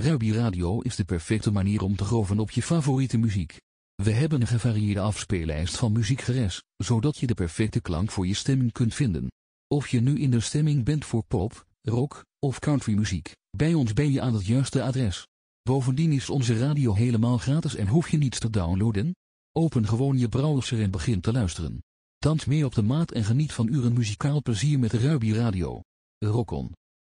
Ruby Radio is de perfecte manier om te groven op je favoriete muziek. We hebben een gevarieerde afspeellijst van muziekgeres, zodat je de perfecte klank voor je stemming kunt vinden. Of je nu in de stemming bent voor pop, rock of country muziek, bij ons ben je aan het juiste adres. Bovendien is onze radio helemaal gratis en hoef je niets te downloaden. Open gewoon je browser en begin te luisteren. Dans mee op de maat en geniet van uren muzikaal plezier met Ruby Radio. Rock on.